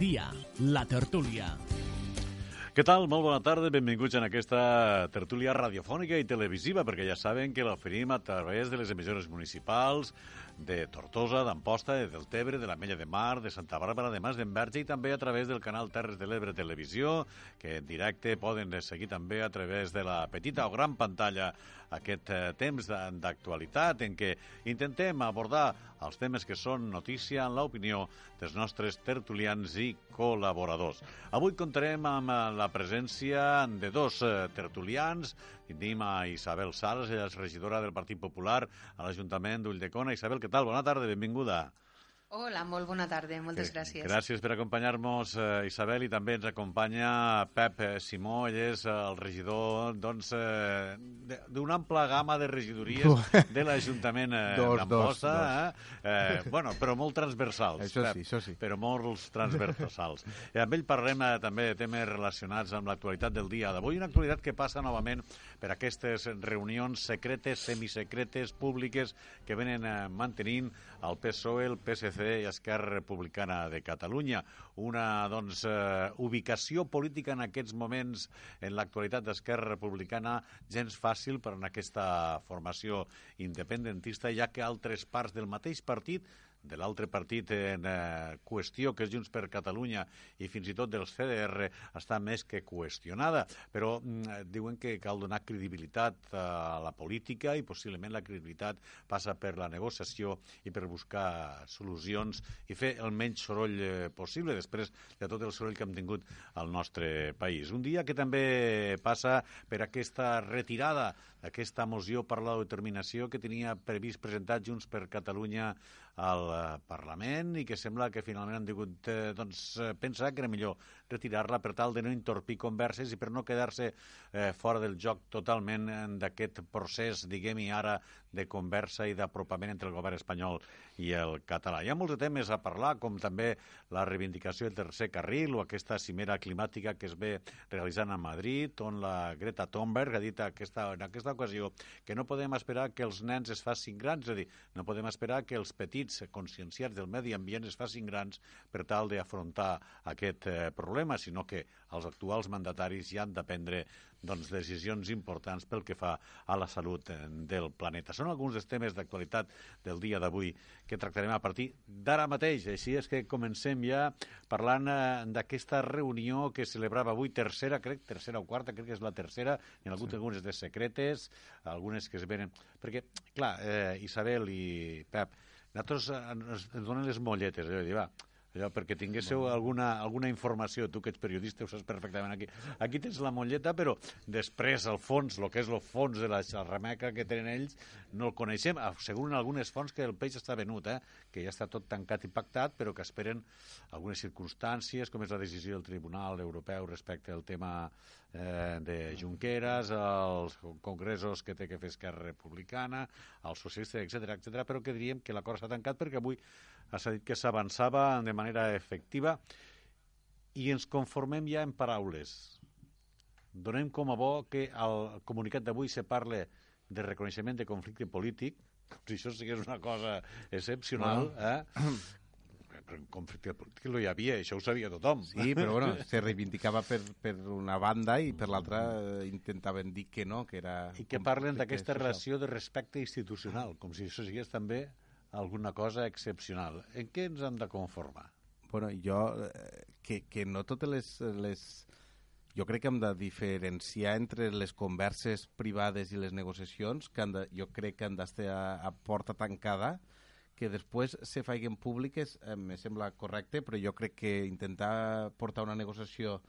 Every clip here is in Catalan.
Dia, la tertúlia. Què tal? Molt bona tarda, benvinguts en aquesta tertúlia radiofònica i televisiva, perquè ja saben que l'oferim a través de les emissores municipals de Tortosa, d'Amposta, de Deltebre, de la Mella de Mar, de Santa Bàrbara, de Mas d'Enverge i també a través del canal Terres de l'Ebre Televisió, que en directe poden seguir també a través de la petita o gran pantalla aquest eh, temps d'actualitat en què intentem abordar els temes que són notícia en l'opinió dels nostres tertulians i col·laboradors. Avui contarem amb eh, la presència de dos eh, tertulians. Tenim a Isabel Sales, ella és regidora del Partit Popular a l'Ajuntament d'Ulldecona. Isabel, què tal? Bona tarda, benvinguda. Hola, molt bona tarda, moltes gràcies. Gràcies per acompanyar-nos, eh, Isabel, i també ens acompanya Pep eh, Simó, ell és el regidor doncs, eh, d'una ampla gamma de regidories de l'Ajuntament eh, d'Amposta, eh? eh? bueno, però molt transversals. Això Pep, sí, això sí. Però molts transversals. I amb ell parlem eh, també de temes relacionats amb l'actualitat del dia d'avui, una actualitat que passa novament per aquestes reunions secretes, semisecretes, públiques, que venen eh, mantenint el PSOE, el PSC i Esquerra Republicana de Catalunya. Una doncs, eh, ubicació política en aquests moments en l'actualitat d'Esquerra Republicana gens fàcil per en aquesta formació independentista, ja que altres parts del mateix partit de l'altre partit en eh, qüestió, que és Junts per Catalunya, i fins i tot del CDR, està més que qüestionada. Però mm, diuen que cal donar credibilitat a la política i possiblement la credibilitat passa per la negociació i per buscar solucions i fer el menys soroll eh, possible després de tot el soroll que hem tingut al nostre país. Un dia que també passa per aquesta retirada d'aquesta moció per l'autodeterminació que tenia previst presentar Junts per Catalunya al eh, Parlament i que sembla que finalment han tingut eh, doncs, eh, pensar que era millor retirar-la per tal de no entorpir converses i per no quedar-se eh, fora del joc totalment d'aquest procés, diguem-hi ara, de conversa i d'apropament entre el govern espanyol i el català. Hi ha molts temes a parlar, com també la reivindicació del tercer carril o aquesta cimera climàtica que es ve realitzant a Madrid, on la Greta Thunberg ha dit aquesta, en aquesta ocasió que no podem esperar que els nens es facin grans, és a dir, no podem esperar que els petits conscienciats del medi ambient es facin grans per tal d'afrontar aquest eh, problema, sinó que els actuals mandataris ja han de prendre doncs, decisions importants pel que fa a la salut eh, del planeta. Són alguns dels temes d'actualitat del dia d'avui que tractarem a partir d'ara mateix. Així és que comencem ja parlant eh, d'aquesta reunió que celebrava avui, tercera, crec, tercera o quarta, crec que és la tercera, hi ha hagut sí. algunes de secretes, algunes que es venen... Perquè, clar, eh, Isabel i Pep, nosaltres eh, ens, ens donen les molletes, allò de dir, va, allò, perquè tinguéssiu alguna, alguna informació, tu que ets periodista ho saps perfectament aquí. Aquí tens la molleta, però després el fons, el que és el fons de la xarrameca que tenen ells, no el coneixem. Asseguren algunes fonts que el peix està venut, eh? que ja està tot tancat i pactat, però que esperen algunes circumstàncies, com és la decisió del Tribunal Europeu respecte al tema eh, de Junqueras, els congressos que té que fer Esquerra Republicana, els socialistes, etc etc. però que diríem que l'acord està tancat perquè avui s'ha dit que s'avançava de manera efectiva i ens conformem ja en paraules. Donem com a bo que al comunicat d'avui se parle de reconeixement de conflicte polític, com si això sigués una cosa excepcional, eh? però en conflicte polític no hi havia, això ho sabia tothom. Sí, però bueno, se reivindicava per, per una banda i per l'altra eh, intentaven dir que no, que era... I que parlen d'aquesta relació de respecte institucional, com si això sigués també alguna cosa excepcional. En què ens hem de conformar? Bueno, jo, eh, que, que no totes les, les... Jo crec que hem de diferenciar entre les converses privades i les negociacions, que han de, jo crec que han d'estar a, a porta tancada, que després se faiguen públiques eh, me sembla correcte, però jo crec que intentar portar una negociació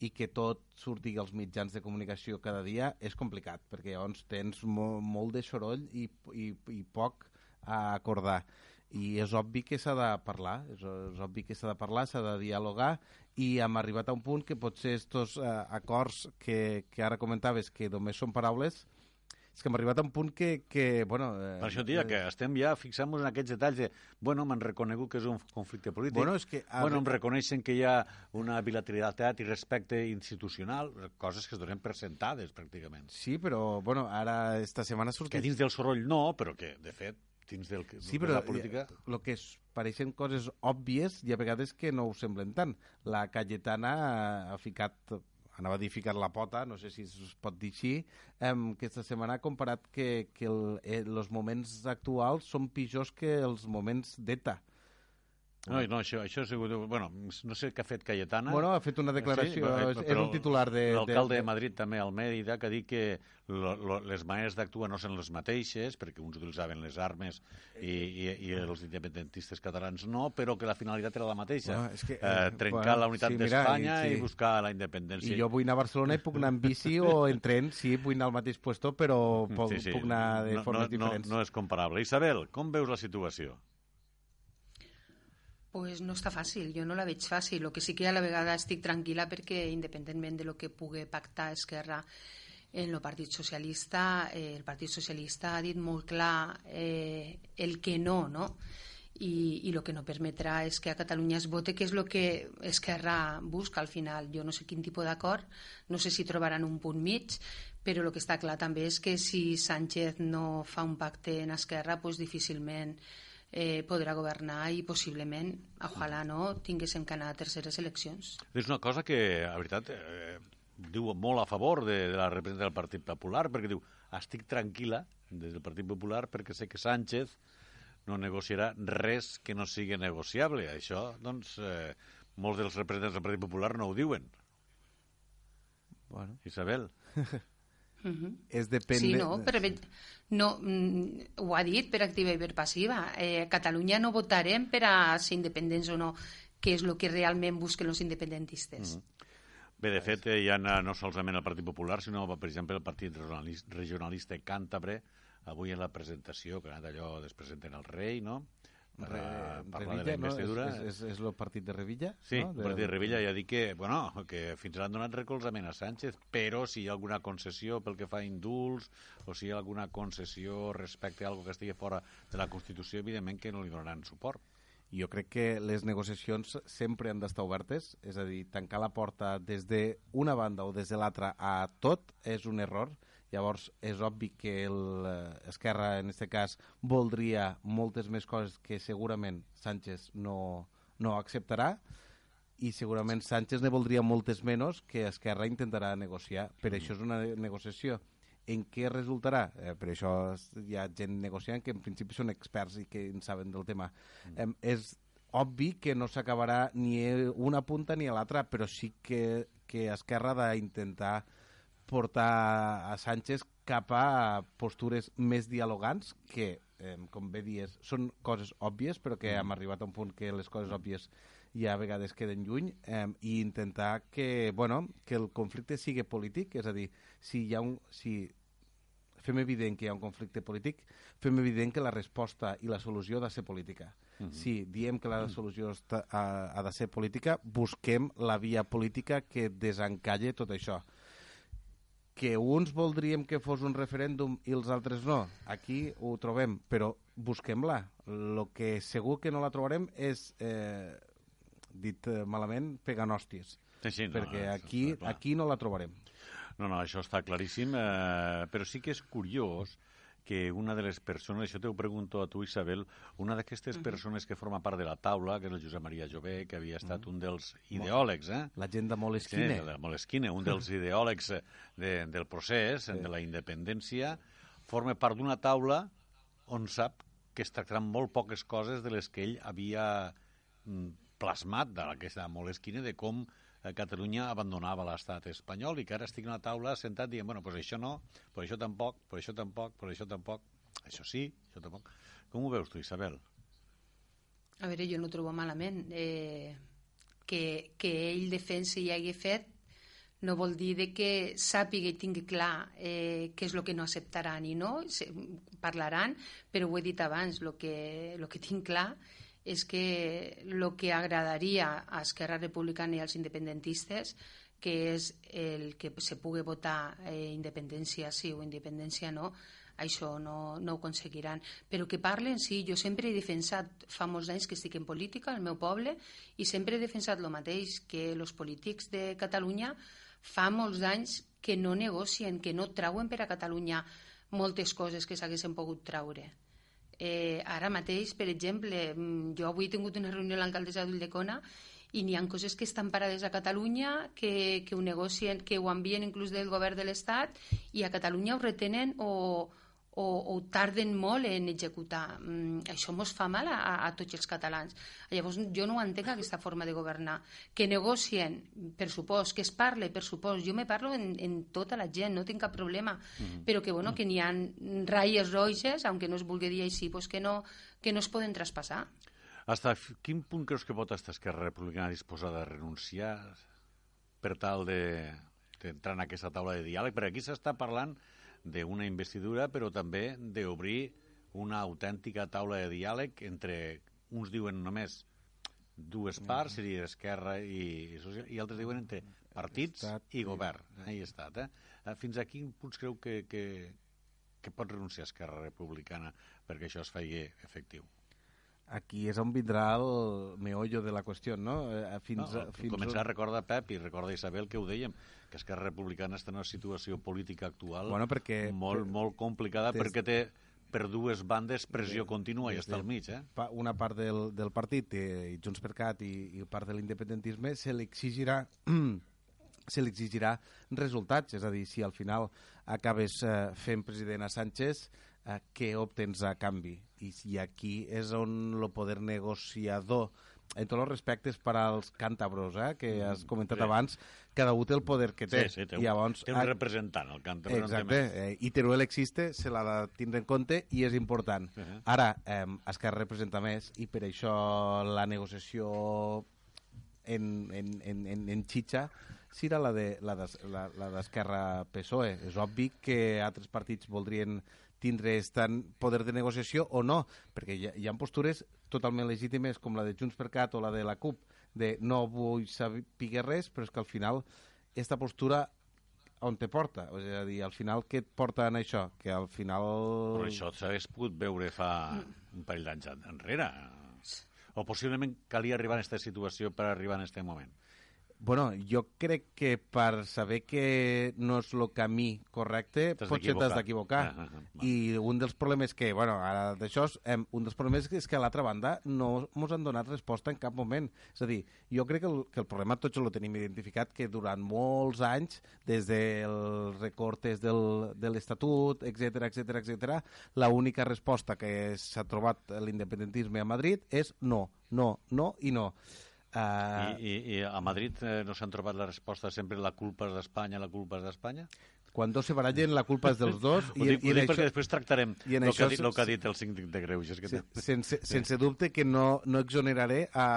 i que tot surti als mitjans de comunicació cada dia és complicat, perquè llavors tens mo molt de soroll i, i, i poc a acordar i és obvi que s'ha de parlar, és, és obvi que s'ha de parlar, s'ha de dialogar i hem arribat a un punt que potser estos eh, acords que, que ara comentaves que només són paraules és que hem arribat a un punt que... que bueno, eh, per això, tia, que estem ja fixant-nos en aquests detalls de, bueno, m'han reconegut que és un conflicte polític, bueno, és que, a... bueno, em reconeixen que hi ha una bilateralitat i respecte institucional, coses que es donen per sentades, pràcticament. Sí, però, bueno, ara esta setmana ha sortit... Que dins del soroll no, però que, de fet, dins del, Sí, de però la política... el que es pareixen coses òbvies i a vegades que no ho semblen tant. La Cayetana ha ficat anava a dir ficat la pota, no sé si es pot dir així, um, aquesta setmana ha comparat que, que el, eh, els moments actuals són pitjors que els moments d'ETA. No, no, això, això ha sigut... Bueno, no sé què ha fet Cayetana. Bueno, ha fet una declaració, Sí, és, és un titular de... L'alcalde de, de Madrid també, al Mèrida, que ha dit que lo, lo, les maneres d'actuar no són les mateixes, perquè uns utilitzaven les armes i, i, i els independentistes catalans no, però que la finalitat era la mateixa. Bueno, és que, eh, eh, trencar bueno, la unitat sí, d'Espanya i- i, sí. buscar la independència. I jo vull anar a Barcelona i puc anar en bici o en tren, sí, vull anar al mateix puesto, però puc, puc anar de no, formes no, diferents. No, no és comparable. Isabel, com veus la situació? Pues no està fàcil, jo no la veig fàcil. El que sí que a la vegada estic tranquil·la perquè independentment de lo que pugui pactar Esquerra en el Partit Socialista, eh, el Partit Socialista ha dit molt clar eh, el que no, no? I, i el que no permetrà és que a Catalunya es vote, que és el que Esquerra busca al final. Jo no sé quin tipus d'acord, no sé si trobaran un punt mig, però el que està clar també és que si Sánchez no fa un pacte en Esquerra, pues difícilment eh, podrà governar i possiblement, ojalà no, tinguéssim que anar a terceres eleccions. És una cosa que, a veritat, eh, diu molt a favor de, de la representació del Partit Popular, perquè diu, estic tranquil·la des del Partit Popular perquè sé que Sánchez no negociarà res que no sigui negociable. Això, doncs, eh, molts dels representants del Partit Popular no ho diuen. Bueno, Isabel. Mhm. és depèn Sí, no, però ve- no, mm, ho ha dit per activa i per passiva. Eh, a Catalunya no votarem per a ser independents o no, que és el que realment busquen els independentistes. Bé, de fet, hi ha no solament el Partit Popular, sinó, per exemple, el Partit Regionalis- Regionalista Càntabre, avui en la presentació, que ha anat allò, es presenten el rei, no?, Re, parlar Revilla, de la investidura. No? És, és, és el partit de Revilla? Sí, no? el partit de Revilla ja dit que, bueno, que fins ara han donat recolzament a Sánchez, però si hi ha alguna concessió pel que fa a indults o si hi ha alguna concessió respecte a algo que estigui fora de la Constitució, evidentment que no li donaran suport. Jo crec que les negociacions sempre han d'estar obertes, és a dir, tancar la porta des d'una banda o des de l'altra a tot és un error. Llavors, és obvi que el, eh, en aquest cas, voldria moltes més coses que segurament Sánchez no, no acceptarà i segurament Sánchez ne voldria moltes menys que Esquerra intentarà negociar. Per això és una negociació. En què resultarà? Eh, per això hi ha gent negociant que en principi són experts i que en saben del tema. Eh, és obvi que no s'acabarà ni una punta ni l'altra, però sí que, que Esquerra ha d'intentar portar a Sánchez cap a postures més dialogants que, eh, com bé dies, són coses òbvies, però que hem arribat a un punt que les coses òbvies ja a vegades queden lluny eh, i intentar que, bueno, que el conflicte sigui polític, és a dir, si hi ha un, si fem evident que hi ha un conflicte polític, fem evident que la resposta i la solució ha de ser política. Si diem que la solució està, ha, ha de ser política, busquem la via política que desencalle tot això. Que uns voldríem que fos un referèndum i els altres no. Aquí ho trobem, però busquem-la. El que segur que no la trobarem és, eh, dit eh, malament, pegant hòsties. Sí, sí, no, perquè aquí, aquí no la trobarem. No, no, això està claríssim, eh, però sí que és curiós que una de les persones, això t'ho pregunto a tu, Isabel, una d'aquestes persones que forma part de la taula, que és el Josep Maria Jové, que havia estat un dels ideòlegs, eh? La gent de Sí, Moleskine. de Moleskine, un dels ideòlegs eh, de, del procés, de la independència, forma part d'una taula on sap que es tractaran molt poques coses de les que ell havia mm, plasmat d'aquesta Moleskine de com Catalunya abandonava l'estat espanyol i que ara estic a una taula sentat dient, bueno, pues això no, pues això tampoc, pues això tampoc, pues això tampoc, això sí, això tampoc. Com ho veus tu, Isabel? A veure, jo no ho trobo malament. Eh, que, que ell defensi i hagi fet no vol dir de que sàpiga i tingui clar eh, què és el que no acceptaran i no, se, parlaran, però ho he dit abans, el que, lo que tinc clar que el que agradaria a Esquerra Republicana i als independentistes que és el que se pugui votar eh, independència sí o independència no, això no, no ho aconseguiran. Però que parlen, sí, jo sempre he defensat, fa molts anys que estic en política al meu poble, i sempre he defensat el mateix, que els polítics de Catalunya fa molts anys que no negocien, que no trauen per a Catalunya moltes coses que s'haguessin pogut traure. Eh, ara mateix, per exemple, mm, jo avui he tingut una reunió amb l'alcaldessa d'Ulldecona i n'hi ha coses que estan parades a Catalunya, que, que ho negocien, que ho envien inclús del govern de l'Estat i a Catalunya ho retenen o, o, o tarden molt en executar. Mm, això mos fa mal a, a tots els catalans. Llavors, jo no entenc aquesta forma de governar. Que negocien, per supost, que es parle, per supost. Jo me parlo en, en tota la gent, no tinc cap problema. Mm -hmm. Però que, bueno, que n'hi ha ratlles roges, aunque no es vulgui dir així, pues que, no, que no es poden traspassar. Hasta quin punt creus que pot estar Esquerra Republicana disposada a renunciar per tal d'entrar de, en aquesta taula de diàleg? Perquè aquí s'està parlant d'una investidura, però també d'obrir una autèntica taula de diàleg entre, uns diuen només dues parts, seria Esquerra i, i altres diuen entre partits estat, i govern. Ahí estat, eh? Fins a quin punts creu que, que, que pot renunciar Esquerra Republicana perquè això es faci efectiu? aquí és on vindrà el meollo de la qüestió, no? Eh, fins, no, fins començar a recordar Pep i recorda Isabel que ho dèiem, que Esquerra Republicana està en una situació política actual bueno, perquè, molt, per, molt complicada des, perquè té per dues bandes pressió contínua i està al mig. Eh? Una part del, del partit, eh, Junts per Cat i, i part de l'independentisme, se li exigirà se li exigirà resultats, és a dir, si al final acabes eh, fent president a Sánchez, eh, què obtens a canvi? I, I aquí és on el poder negociador en tots els respectes per als càntabros, eh, que mm, has comentat sí. abans, cada un té el poder que té. Sí, sí, té un, Llavors, té un representant, el càntabro. Exacte, no eh, i Teruel existe, se l'ha de tindre en compte i és important. Uh -huh. Ara, eh, Esquerra representa més i per això la negociació en, en, en, en, en xitxa serà la d'Esquerra de, PSOE. És obvi que altres partits voldrien tindre tant poder de negociació o no, perquè hi ha, hi ha postures totalment legítimes com la de Junts per Cat o la de la CUP, de no vull saber res, però és que al final aquesta postura on te porta? És a dir, al final què et porta en això? Que al final... Però això s'hagués pogut veure fa un parell d'anys enrere. O possiblement calia arribar a aquesta situació per arribar en aquest moment. Bueno, jo crec que per saber que no és el camí correcte, potser t'has d'equivocar. Ah, ah, ah, I un dels problemes que, bueno, ara d'això, un dels problemes és que a l'altra banda no ens han donat resposta en cap moment. És a dir, jo crec que el, que el problema tots el tenim identificat, que durant molts anys, des dels recortes del, de l'Estatut, etc etc etc, la única resposta que s'ha trobat l'independentisme a Madrid és no, no, no i no. Uh... I, i, I a Madrid eh, no s'han trobat la resposta sempre la culpa és d'Espanya, la culpa és d'Espanya? Quan dos se barallen, la culpa és dels dos. I, dic, i, i això, perquè després tractarem el, això, que dit, el que ha dit el síndic de Greuges. Que se, sense, sense dubte que no, no exoneraré a,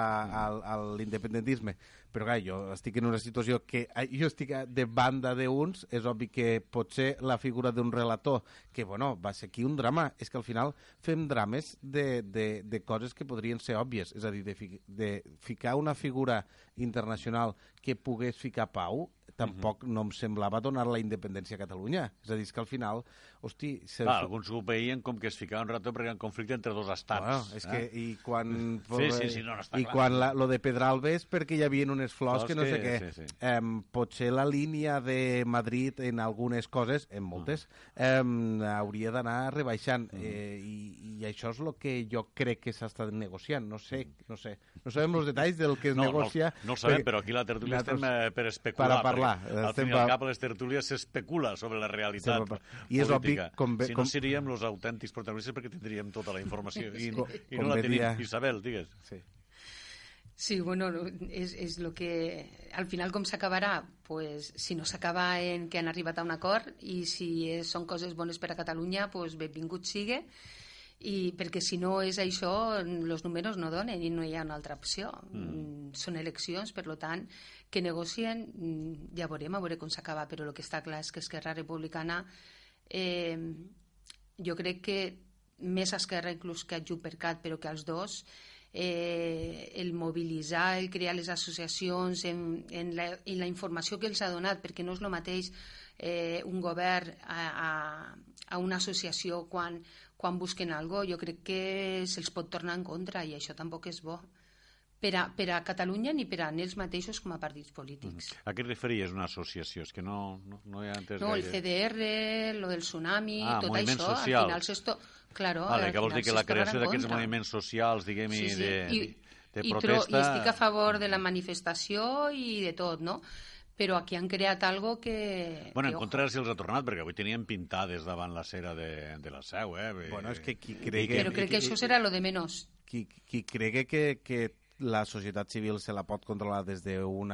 a, a l'independentisme però clar, jo estic en una situació que jo estic de banda d'uns, és obvi que potser la figura d'un relator, que bueno, va ser aquí un drama, és que al final fem drames de, de, de coses que podrien ser òbvies, és a dir, de, fi, de ficar una figura internacional que pogués ficar pau tampoc uh -huh. no em semblava donar la independència a Catalunya. És a dir, que al final, hosti... Se... Clar, alguns ho veien com que es ficava un rato perquè ha un conflicte entre dos estats. Bueno, és eh? que, i quan... Sí, sí, sí, no, no està I clar. quan la, lo de Pedralbes, perquè hi havia unes flors que no que, sé què. Sí, sí. Um, potser la línia de Madrid en algunes coses, en moltes, uh -huh. um, hauria d'anar rebaixant. Uh -huh. eh, i, I això és el que jo crec que s'ha estat negociant. No sé, no sé. No sabem els detalls del que es no, negocia. No, no sabem, perquè... però aquí la tertúlia estem eh, per especular. Per a parlar al fin i al cap les tertúlies s'especula sobre la realitat sí, I és obvi, com si no com... seríem els autèntics protagonistes perquè tindríem tota la informació i, com, i no la tenim. Dia... Isabel, digues. Sí. Sí, bueno, és, és lo que... Al final, com s'acabarà? Pues, si no s'acaba en que han arribat a un acord i si és, són coses bones per a Catalunya, pues, benvingut sigue i perquè si no és això, els números no donen i no hi ha una altra opció. Mm. Són eleccions, per tant, que negocien, mm, ja veurem, a veure com s'acaba, però el que està clar és que Esquerra Republicana eh, jo crec que més Esquerra inclús que a Jupercat, però que als dos, eh, el mobilitzar, el crear les associacions en, en, la, en la informació que els ha donat, perquè no és el mateix eh, un govern a, a, a una associació quan, quan busquen algo, jo crec que se'ls pot tornar en contra i això tampoc és bo per a, per a Catalunya ni per a ells mateixos com a partits polítics. Mm. A què et referies una associació? És que no, no, no he entès No, gaire. el CDR, lo del tsunami, ah, tot això, social. al final s'esto... Claro, vale, al que vols dir que la creació d'aquests moviments socials, diguem Sí, sí. de, I, de i, tro, protesta... I estic a favor de la manifestació i de tot, no? Però aquí han creat algo que... Bueno, que, en contra si els ha tornat, perquè avui tenien pintades davant la cera de, de la seu, eh? Bueno, és que qui cregui... Però crec que això serà lo de menos. qui, qui cregui que, que la societat civil se la pot controlar des d'un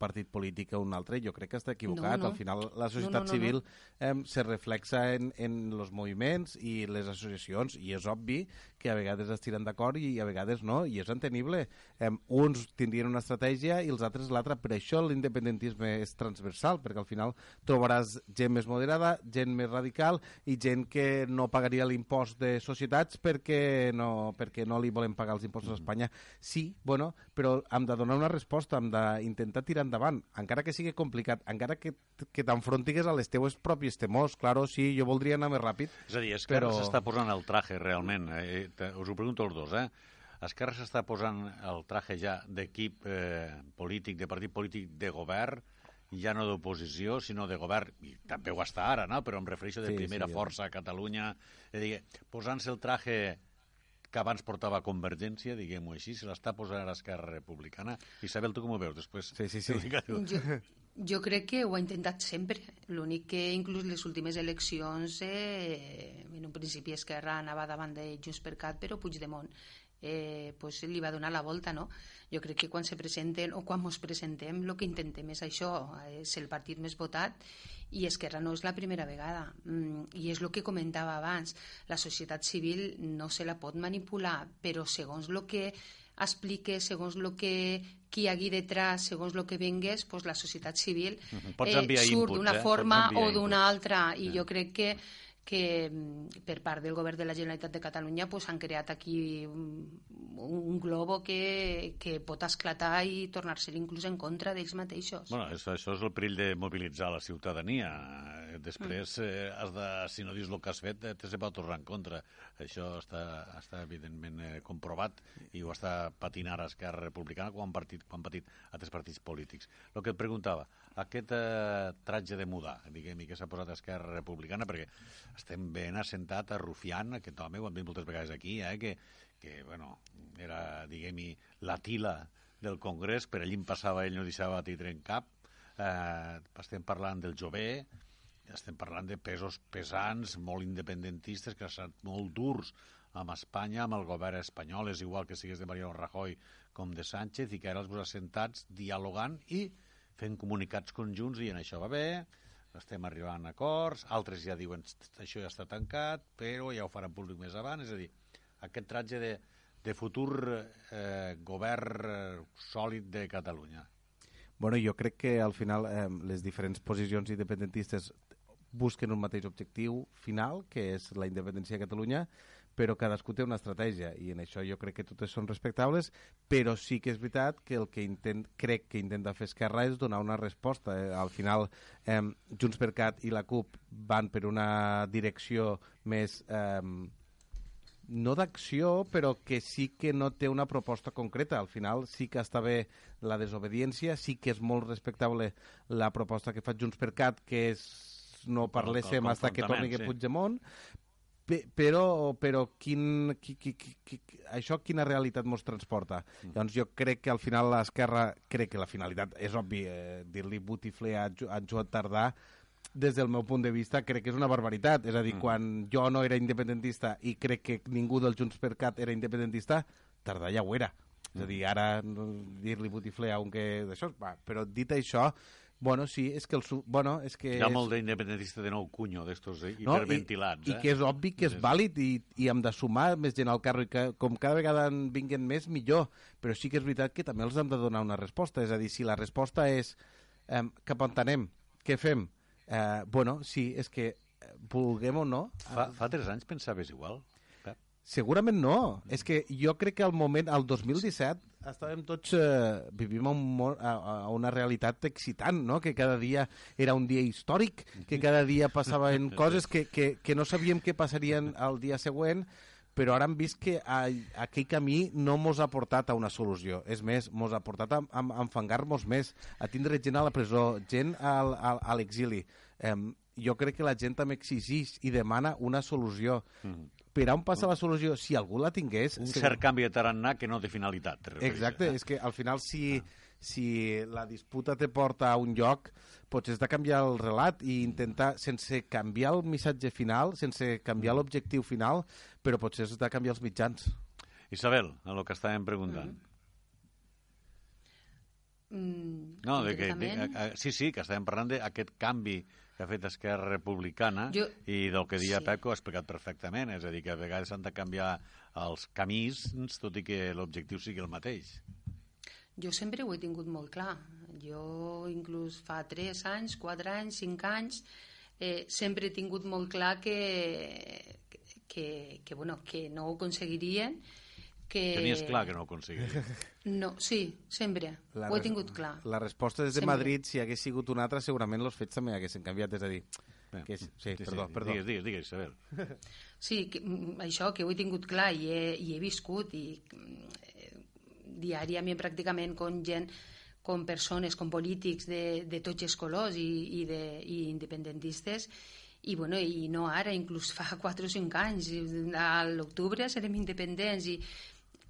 partit polític a un altre, jo crec que està equivocat. No, no. Al final, la societat no, no, civil eh, se reflexa en, en els moviments i les associacions, i és obvi que a vegades es tiren d'acord i a vegades no, i és entenible. Eh, uns tindrien una estratègia i els altres l'altra. Per això l'independentisme és transversal, perquè al final trobaràs gent més moderada, gent més radical i gent que no pagaria l'impost de societats perquè no, perquè no li volen pagar els impostos a Espanya. Sí, bueno, però hem de donar una resposta, hem d'intentar tirar endavant, encara que sigui complicat, encara que, que t'enfrontigues a les teues pròpies temors. Claro, sí, jo voldria anar més ràpid, És a dir, Esquerra Però- s'està posant el traje realment. Eh, te- us ho pregunto els dos, eh? Esquerra s'està posant el traje ja d'equip eh, polític, de partit polític de govern, ja no d'oposició, sinó de govern, i també ho està ara, no? però em refereixo de Sí, primera sí, força a Catalunya, a posant-se el traje que abans portava Convergència, diguem-ho així, se l'està posant ara Esquerra Republicana. Isabel, tu com ho veus? Després Sí, sí, sí. a. Jo, jo crec que ho ha intentat sempre. L'únic que inclús les últimes eleccions, eh, en un principi Esquerra anava davant de Junts per Cat, però Puigdemont eh, pues li va donar la volta, no? Jo crec que quan se presenten o quan ens presentem el que intentem és això, és el partit més votat i Esquerra no és la primera vegada. Mm, I és el que comentava abans, la societat civil no se la pot manipular, però segons el que explique, segons el que qui hi hagi detrás, segons el que vengués, pues la societat civil. Pots enviar surt d'una eh? forma o d'una altra i jo crec que que mm, per part del govern de la Generalitat de Catalunya pues, han creat aquí un, un globo que, que pot esclatar i tornar-se inclús en contra d'ells mateixos. Bueno, això, això és el perill de mobilitzar la ciutadania. Eh, Després, eh, has de, si no dius el que has fet, eh, te se pot tornar en contra. Això està, està evidentment eh, comprovat i ho està patint ara Esquerra Republicana quan partit, quan patit altres partits polítics. El que et preguntava, aquest eh, tratge de mudar, diguem que s'ha posat Esquerra Republicana, perquè estem ben assentat a Rufián, aquest home, ho hem dit moltes vegades aquí, eh, que, que bueno, era, diguem-hi, la tila del Congrés, per allí em passava ell, no deixava tindre en cap. Eh, estem parlant del jove, estem parlant de pesos pesants, molt independentistes, que han estat molt durs amb Espanya, amb el govern espanyol, és igual que sigués de Mariano Rajoy com de Sánchez, i que ara els vos assentats dialogant i fent comunicats conjunts i en això va bé, estem arribant a acords, altres ja diuen això ja està tancat, però ja ho faran públic més avant, és a dir, aquest tratge de, de futur eh, govern eh, sòlid de Catalunya. Bueno, jo crec que al final eh, les diferents posicions independentistes busquen un mateix objectiu final, que és la independència de Catalunya, però cadascú té una estratègia i en això jo crec que totes són respectables, però sí que és veritat que el que intent, crec que intenta fer Esquerra és donar una resposta. Eh? Al final, eh, Junts per Cat i la CUP van per una direcció més... Eh, no d'acció, però que sí que no té una proposta concreta. Al final sí que està bé la desobediència, sí que és molt respectable la proposta que fa Junts per Cat, que és no parléssim hasta que torni sí. Puigdemont, però, però quin, qui, qui, qui, qui, això quina realitat mos transporta? Mm. Doncs jo crec que al final l'Esquerra, crec que la finalitat és obvi, eh, dir-li botifler a, a Joan Tardà, des del meu punt de vista, crec que és una barbaritat. És a dir, mm. quan jo no era independentista i crec que ningú del Junts per Cat era independentista, Tardà ja ho era. És a dir, ara dir-li botifler a un que... D'això, va, però dit això, bueno, sí, és que el... su- Bueno, és que Hi ha és... molt d'independentista de nou cunyo, d'estos eh, No, hiperventilats. I, eh? I que és obvi que és vàlid i, i hem de sumar més gent al carro i que com cada vegada en vinguen més, millor. Però sí que és veritat que també els hem de donar una resposta. És a dir, si la resposta és eh, cap on anem, què fem? Eh, bueno, sí, és que eh, vulguem o no, Fa, fa tres anys pensaves igual? Segurament no. És que jo crec que al moment, al 2017, estàvem tots... Eh, vivim a, un, a, a una realitat excitant, no? Que cada dia era un dia històric, que cada dia passaven coses que, que, que no sabíem què passarien el dia següent, però ara hem vist que a, aquell camí no mos ha portat a una solució. És més, mos ha portat a, a, a enfangar-nos més, a tindre gent a la presó, gent al, al, a l'exili. Eh, jo crec que la gent també exigeix i demana una solució. Mm. Per on passa la solució? Si algú la tingués... Un cert canvi de tarannà que no té finalitat. Exacte, eh? és que al final si, si la disputa te porta a un lloc, potser has de canviar el relat i intentar, sense canviar el missatge final, sense canviar l'objectiu final, però potser has de canviar els mitjans. Isabel, a lo que estàvem preguntant. Mm, No, de que, de, a, a, sí, sí, que estàvem parlant d'aquest canvi que ha fet Esquerra Republicana Jo- i del que dia Sí. Peco ha explicat perfectament, és a dir, que a vegades s'han de canviar els camins, tot i que l'objectiu sigui el mateix. Jo sempre ho he tingut molt clar. Jo, inclús fa 3 anys, 4 anys, 5 anys, eh, sempre he tingut molt clar que, que, que, bueno, que no ho aconseguirien. Que... Tenies clar que no ho aconseguiria. No, sí, sempre. La ho he tingut clar. La resposta des de Sempre. Madrid, si hagués sigut una altra, segurament els fets també haguessin canviat. És a dir, Bé, que és, sí, perdó, perdó. Digues, digues, digues, Isabel. Sí, que, mm, això que ho he tingut clar i he, i he viscut i eh, diàriament pràcticament com gent com persones, com polítics de, de tots els colors i, i, de, i independentistes i, bueno, i no ara, inclús fa 4 o 5 anys a l'octubre serem independents i,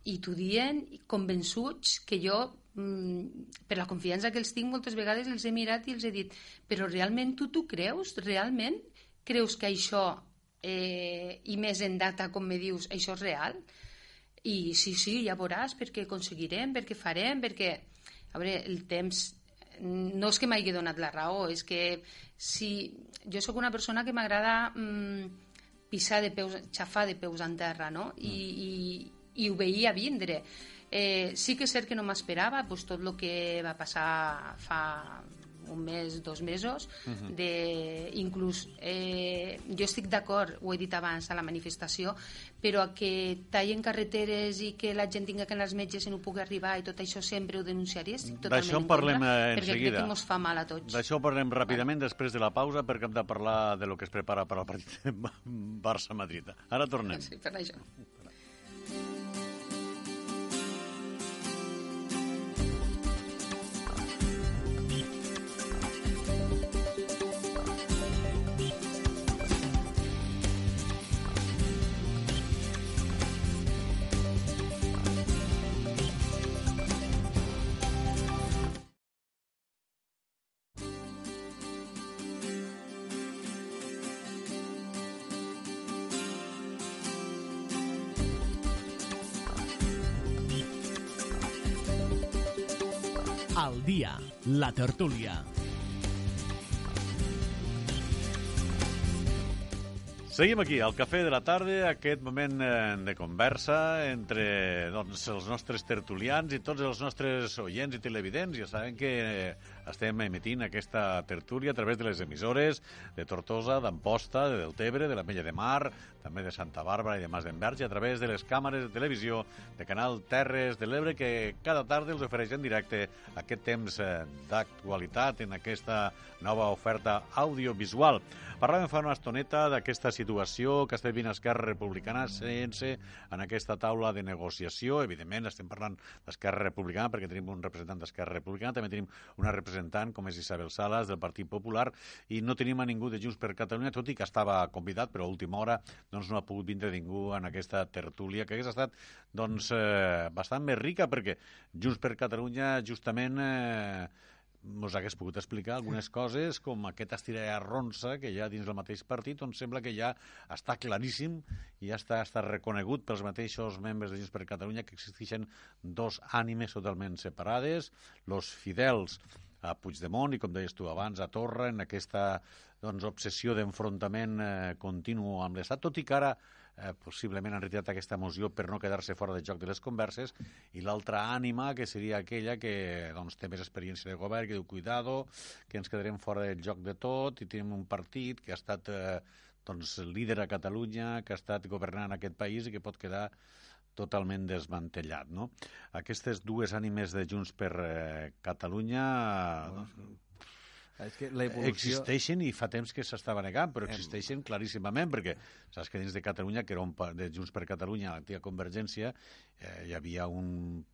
i t'ho dient convençuts que jo mm, per la confiança que els tinc moltes vegades els he mirat i els he dit però realment tu t'ho creus? Realment creus que això eh, i més en data com me dius, això és real? I sí, sí, ja veuràs perquè aconseguirem, perquè farem, perquè a veure, el temps no és que m'hagi donat la raó, és que si jo sóc una persona que m'agrada mm, pisar de peus, xafar de peus en terra, no? I, i, i ho veia vindre. Eh, sí que és cert que no m'esperava pues, tot el que va passar fa un mes, dos mesos, uh -huh. de, inclús eh, jo estic d'acord, ho he dit abans a la manifestació, però a que tallen carreteres i que la gent tinga que anar als metges i no pugui arribar i tot això sempre ho denunciaria, estic totalment D'això en en parlem contra, eh, en perquè crec seguida. que ens fa mal a tots. D'això parlem ràpidament després de la pausa perquè hem de parlar de lo que es prepara per al partit Barça-Madrid. Ara tornem. Sí, per això. Al tertúlia. Seguim aquí, al Cafè de la Tarda, aquest moment eh, de conversa entre doncs, els nostres tertulians i tots els nostres oients i televidents. Ja saben que eh, estem emitint aquesta tertúlia a través de les emissores de Tortosa, d'Amposta, de Deltebre, de la Mella de Mar, també de Santa Bàrbara i de Mas d'Enverge, a través de les càmeres de televisió de Canal Terres de l'Ebre, que cada tarda els ofereix en directe aquest temps eh, d'actualitat en aquesta nova oferta audiovisual. Parlàvem fa una estoneta d'aquesta situació que està vivint Esquerra Republicana sense en aquesta taula de negociació. Evidentment, estem parlant d'Esquerra Republicana perquè tenim un representant d'Esquerra Republicana, també tenim una representant com és Isabel Salas del Partit Popular i no tenim a ningú de Junts per Catalunya, tot i que estava convidat, però a última hora doncs, no ha pogut vindre ningú en aquesta tertúlia, que hagués estat doncs, eh, bastant més rica perquè Junts per Catalunya justament eh, us hagués pogut explicar algunes coses com aquest estira i arronsa que hi ha dins del mateix partit on sembla que ja està claríssim i ja està, està reconegut pels mateixos membres de Junts per Catalunya que existeixen dos ànimes totalment separades, los fidels a Puigdemont i, com deies tu abans, a Torra, en aquesta doncs, obsessió d'enfrontament eh, continu amb l'Estat, tot i que ara eh, possiblement han retirat aquesta moció per no quedar-se fora de joc de les converses, i l'altra ànima, que seria aquella que doncs, té més experiència de govern, que diu, cuidado, que ens quedarem fora del joc de tot, i tenim un partit que ha estat eh, doncs, líder a Catalunya, que ha estat governant aquest país i que pot quedar totalment desmantellat. No? Aquestes dues ànimes de Junts per eh, Catalunya doncs, És que la evolució... existeixen i fa temps que s'estava negant, però existeixen claríssimament, perquè saps que dins de Catalunya, que era un de Junts per Catalunya, l'antiga Convergència, eh, hi havia un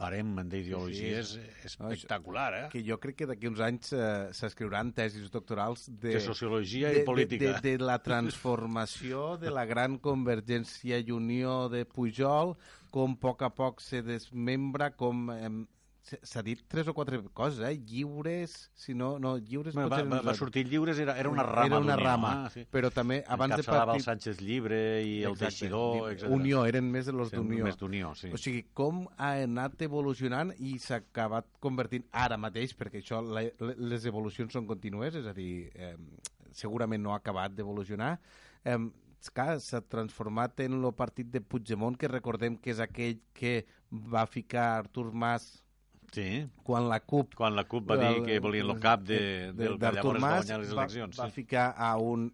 parem d'ideologies Sí, espectacular, eh? Que jo crec que d'aquí uns anys eh, s'escriuran tesis doctorals de... De sociologia de, i política. De, de, de la transformació de la gran convergència i unió de Pujol, com a poc a poc se desmembra, com... Eh, s'ha dit tres o quatre coses, eh? Lliures, si no... no lliures Va, va, va, va sortir lliures, era, era una rama Era una rama, eh? Sí. però també abans de Encapçalava el partit... Sánchez Llibre i el Exacte, Teixidor, etc. Unió, eren més de los d'Unió. Més d'Unió, sí. O sigui, com ha anat evolucionant i s'ha acabat convertint ara mateix, perquè això, la, le- les evolucions són contínues, és a dir, eh, segurament no ha acabat d'evolucionar, eh, s'ha transformat en el partit de Puigdemont, que recordem que és aquell que va ficar Artur Mas sí. quan la CUP Quan la CUP va dir que volien el cap de, del que llavors va Mas, guanyar les va- eleccions. Va, sí. ficar a un,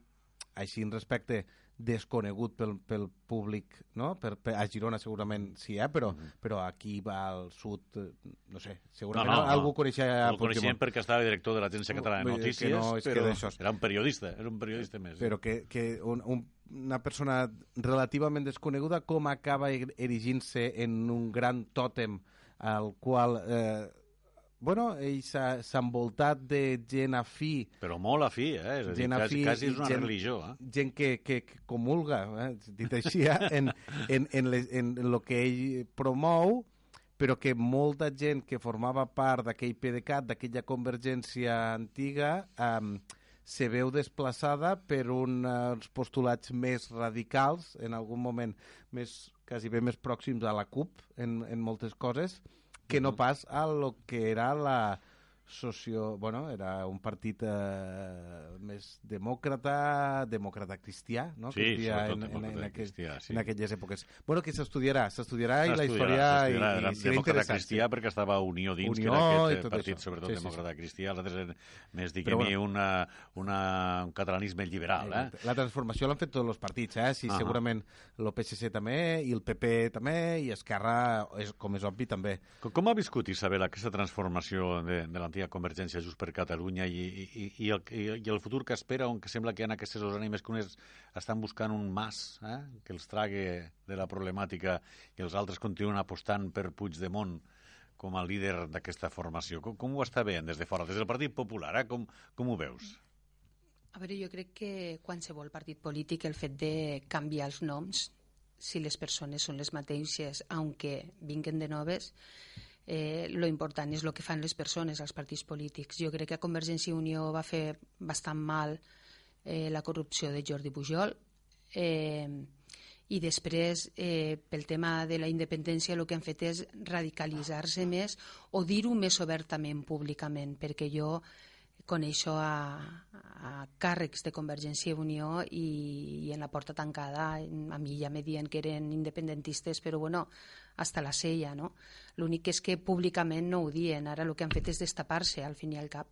així en respecte, desconegut pel, pel públic, no? Per, per, a Girona segurament sí, eh? però, però aquí va al sud, eh, no sé, segurament No, no, no. algú coneixia El Puigdemont, perquè estava director de l'Agència Catalana de que Notícies, no, és que però d'això- era un periodista, era un periodista més. però que, que un, un, una persona relativament desconeguda com acaba er- erigint-se en un gran tòtem al qual eh, bueno, ell s'ha envoltat de gent afí Però molt afí, eh? És a dir, gent quasi, afí quasi és una gent- religió, eh? gent que, que, que comulga, eh, dit així, eh, en, en, en, les, en, lo que ell promou, però que molta gent que formava part d'aquell PDeCAT, d'aquella convergència antiga, eh, se veu desplaçada per uns postulats més radicals, en algun moment més, quasi bé més pròxims a la CUP en, en moltes coses, que no pas a lo que era la socio... Bueno, era un partit eh, més demòcrata, demòcrata cristià, no? Sí, sobretot en, en, en, aquell, cristià, sí. en aquelles èpoques. Bueno, que s'estudiarà, s'estudiarà i la història i, i Era serà demòcrata cristià perquè estava Unió dins, Unió que era i aquest eh, partit, això. sobretot Sí, sí, sí. demòcrata cristià. Els altres eren més, diguem bueno. una, una, un catalanisme liberal, eh? La transformació l'han fet tots els partits, eh? Sí, Ahà. segurament el PSC també, i el PP també, i Esquerra, és, com és obvi, també. Com, com ha viscut, Isabel, aquesta transformació de, de l'antiga Convergència Just per Catalunya i, i, i, el, i, i el futur que espera, on que sembla que hi ha aquestes dos ànimes que unes estan buscant un mas eh, que els trague de la problemàtica i els altres continuen apostant per Puigdemont com a líder d'aquesta formació. Com, com ho està veient des de fora, des del Partit Popular? Eh? Com, com ho veus? A veure, jo crec que qualsevol partit polític el fet de canviar els noms, si les persones són les mateixes, aunque vinguen de noves, eh, lo important és el que fan les persones, els partits polítics. Jo crec que a Convergència i Unió va fer bastant mal eh, la corrupció de Jordi Pujol eh, i després, eh, pel tema de la independència, el que han fet és radicalitzar-se més o dir-ho més obertament, públicament, perquè jo coneixo a, a càrrecs de Convergència i Unió i, i en la porta tancada a mi ja me diuen que eren independentistes, però bueno, hasta la sella, no? L'únic és que públicament no ho dien, ara el que han fet és destapar-se, al fin i al cap.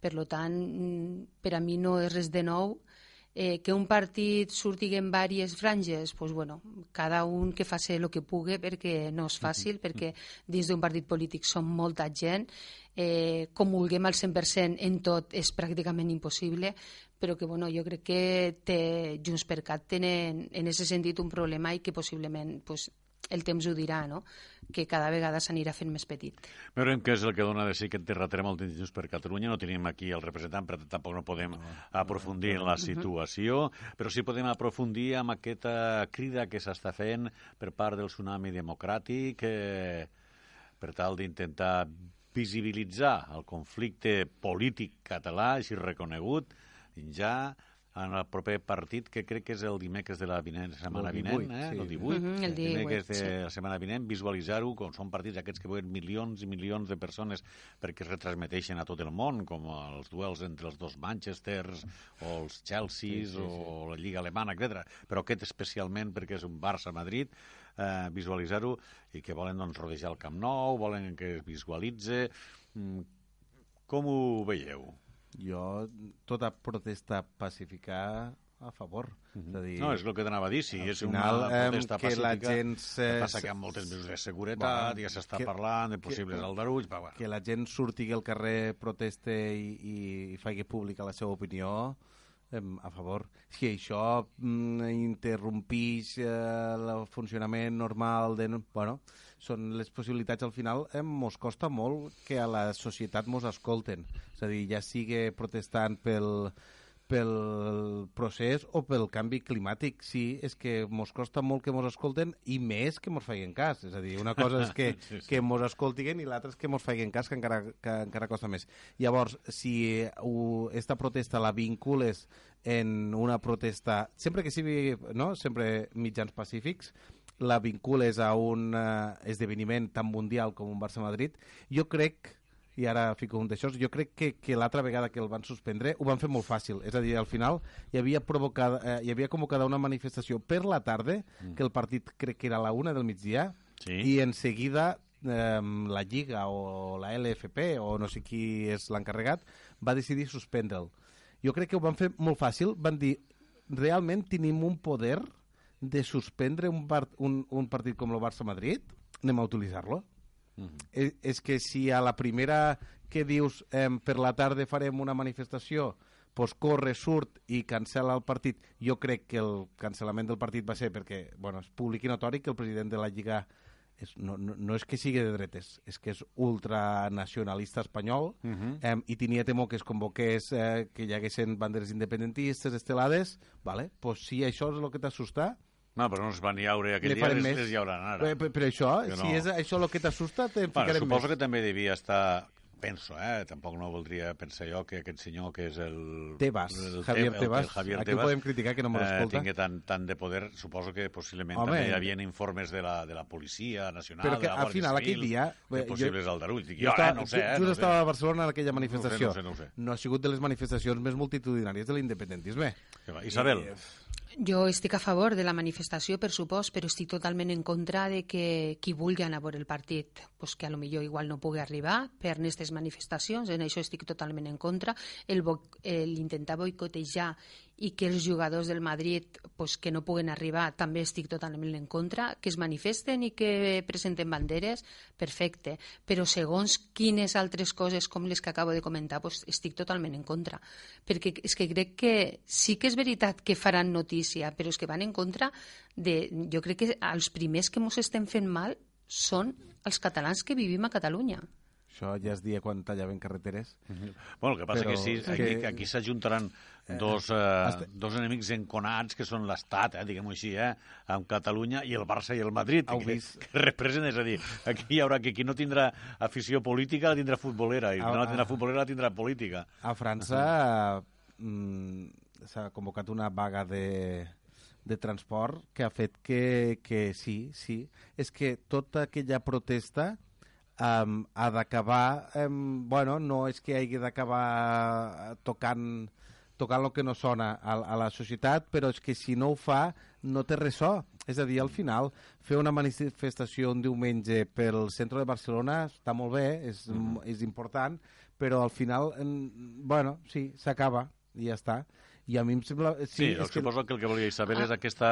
Per lo tant, mm, per a mi no és res de nou, eh, que un partit surti en diverses franges, pues bueno, cada un que faci el que pugui perquè no és fàcil, perquè dins d'un partit polític som molta gent, eh, comulguem al 100% en tot és pràcticament impossible, però que bueno, jo crec que té, Junts per Cat tenen en aquest sentit un problema i que possiblement pues, el temps ho dirà, no? que cada vegada s'anirà fent més petit. Veurem què és el que dona de sí aquest terratrèmol Junts per Catalunya. No tenim aquí el representant, però tampoc no podem aprofundir en la situació, però sí podem aprofundir amb aquesta crida que s'està fent per part del tsunami democràtic eh, per tal d'intentar visibilitzar el conflicte polític català, així reconegut, ja en el proper partit, que crec que és el dimecres de la vinent, setmana El vinent, 18, eh? sí. el 18, Mhm, el 18, dimecres de sí. la setmana vinent, visualitzar-ho, com són partits aquests que veuen milions i milions de persones perquè es retransmeteixen a tot el món, com els duels entre els dos Manchesters, o els Chelseas, Sí, sí, sí. o la Lliga Alemana, etc. Però aquest especialment perquè és un Barça-Madrid, eh, visualitzar-ho, i que volen doncs, rodejar el Camp Nou, volen que es visualitze... Mm, Com ho veieu? Jo, tota protesta pacífica a favor. És a dir, No, és el que t'anava a dir, si al és final, una protesta que pacífica... la gent que se- passa que hi ha moltes mesures de seguretat, Bueno, ja s'està que- parlant de que- possibles aldarulls... Va, bueno. que la gent surti al carrer, proteste i, i faci pública la seva opinió, a favor. Si això mm, interrompís eh, el funcionament normal de... Bueno, són les possibilitats al final eh, mos costa molt que a la societat mos escolten. És a dir, ja sigui protestant pel, pel procés o pel canvi climàtic. Sí, és que mos costa molt que mos escolten i més que mos feien cas. És a dir, una cosa és que, Sí, sí. que mos escoltin i l'altra és que mos feien cas, que encara, que encara costa més. Llavors, si uh, esta protesta la vincules en una protesta, sempre que sigui, no?, sempre mitjans pacífics, la vincules a un uh, esdeveniment tan mundial com un Barça-Madrid, jo crec i ara fico un d'això, jo crec que, que l'altra vegada que el van suspendre ho van fer molt fàcil, és a dir, al final hi havia, provocada, eh, hi havia convocada una manifestació per la tarda, mm. que el partit crec que era a la una del migdia, Sí. i en seguida eh, la Lliga o la LFP o no sé qui és l'encarregat va decidir suspendre'l. Jo crec que ho van fer molt fàcil, van dir realment tenim un poder de suspendre un, part, un, un partit com el Barça-Madrid, anem a utilitzar-lo. És, és que si a la primera que dius eh, per la tarda farem una manifestació pues corre, surt i cancela el partit. Jo crec que el cancel·lament del partit va ser perquè, bueno, és públic i notori que el president de la Lliga és, no, no, no és que sigui de dretes, és que és ultranacionalista espanyol uh -huh. eh, i tenia temor que es convoqués eh, que hi haguessin banderes independentistes estelades, vale? pues si això és el que t'assusta, No, però no es van llaure aquell dia, les, més. les llauran ara. Però, però, això, Que si no. és això el que t'assusta, te Bueno, ficarem suposo més. que també devia estar penso, eh? tampoc no voldria pensar jo que aquest senyor que és el... Tebas, el Javier el- Tebas. el Javier Aquí Tebas, podem criticar que no me eh, l'escolta. tingui tant, tant de poder, suposo que possiblement Home. també hi havia informes de la, de la policia nacional, Però que de la al Guàrdia final Civil, aquell dia, de eh, jo- possibles aldarulls. Dic, Jo, jo, estava, eh, no sé, eh, just no ho sé. estava a Barcelona en aquella manifestació. No sé, no ho sé. no ha sigut de les manifestacions més multitudinàries de l'independentisme. Isabel, I, Jo estic a favor de la manifestació, per supost, però estic totalment en contra de que qui vulgui anar a veure el partit, pues que a lo millor igual no pugui arribar per aquestes manifestacions, en això estic totalment en contra. L'intentar boicotejar i que els jugadors del Madrid pues, que no puguen arribar també estic totalment en contra, que es manifesten i que presenten banderes, perfecte, però segons quines altres coses com les que acabo de comentar, pues, estic totalment en contra, perquè és que crec que sí que és veritat que faran notícia, però és que van en contra de... Jo crec que els primers que ens estem fent mal són els catalans que vivim a Catalunya. això ja es dia quan tallaven carreteres. Bueno, el que passa Però que sí, aquí, que- aquí s'ajuntaran dos, eh, dos enemics enconats que són l'Estat, eh, diguem-ho així, eh, amb Catalunya i el Barça i el Madrid, Heu que, vist? que representen, és a dir, aquí hi haurà que qui no tindrà afició política la tindrà futbolera, i qui no tindrà ah. futbolera la tindrà política. A França mm, s'ha convocat una vaga de, de transport que ha fet que, que sí, sí, és que tota aquella protesta um, ha d'acabar, um, bueno, no és que hagi d'acabar tocant tocant el que no sona a, a la societat, però és que si no ho fa no té ressò. És a dir, al final, fer una manifestació un diumenge pel centre de Barcelona està molt bé, és, mm. és important, però al final, en, bueno, sí, s'acaba i ja està. I a mi em sembla... Sí, Sí, sí és que, suposo que el que volia saber ah. és aquesta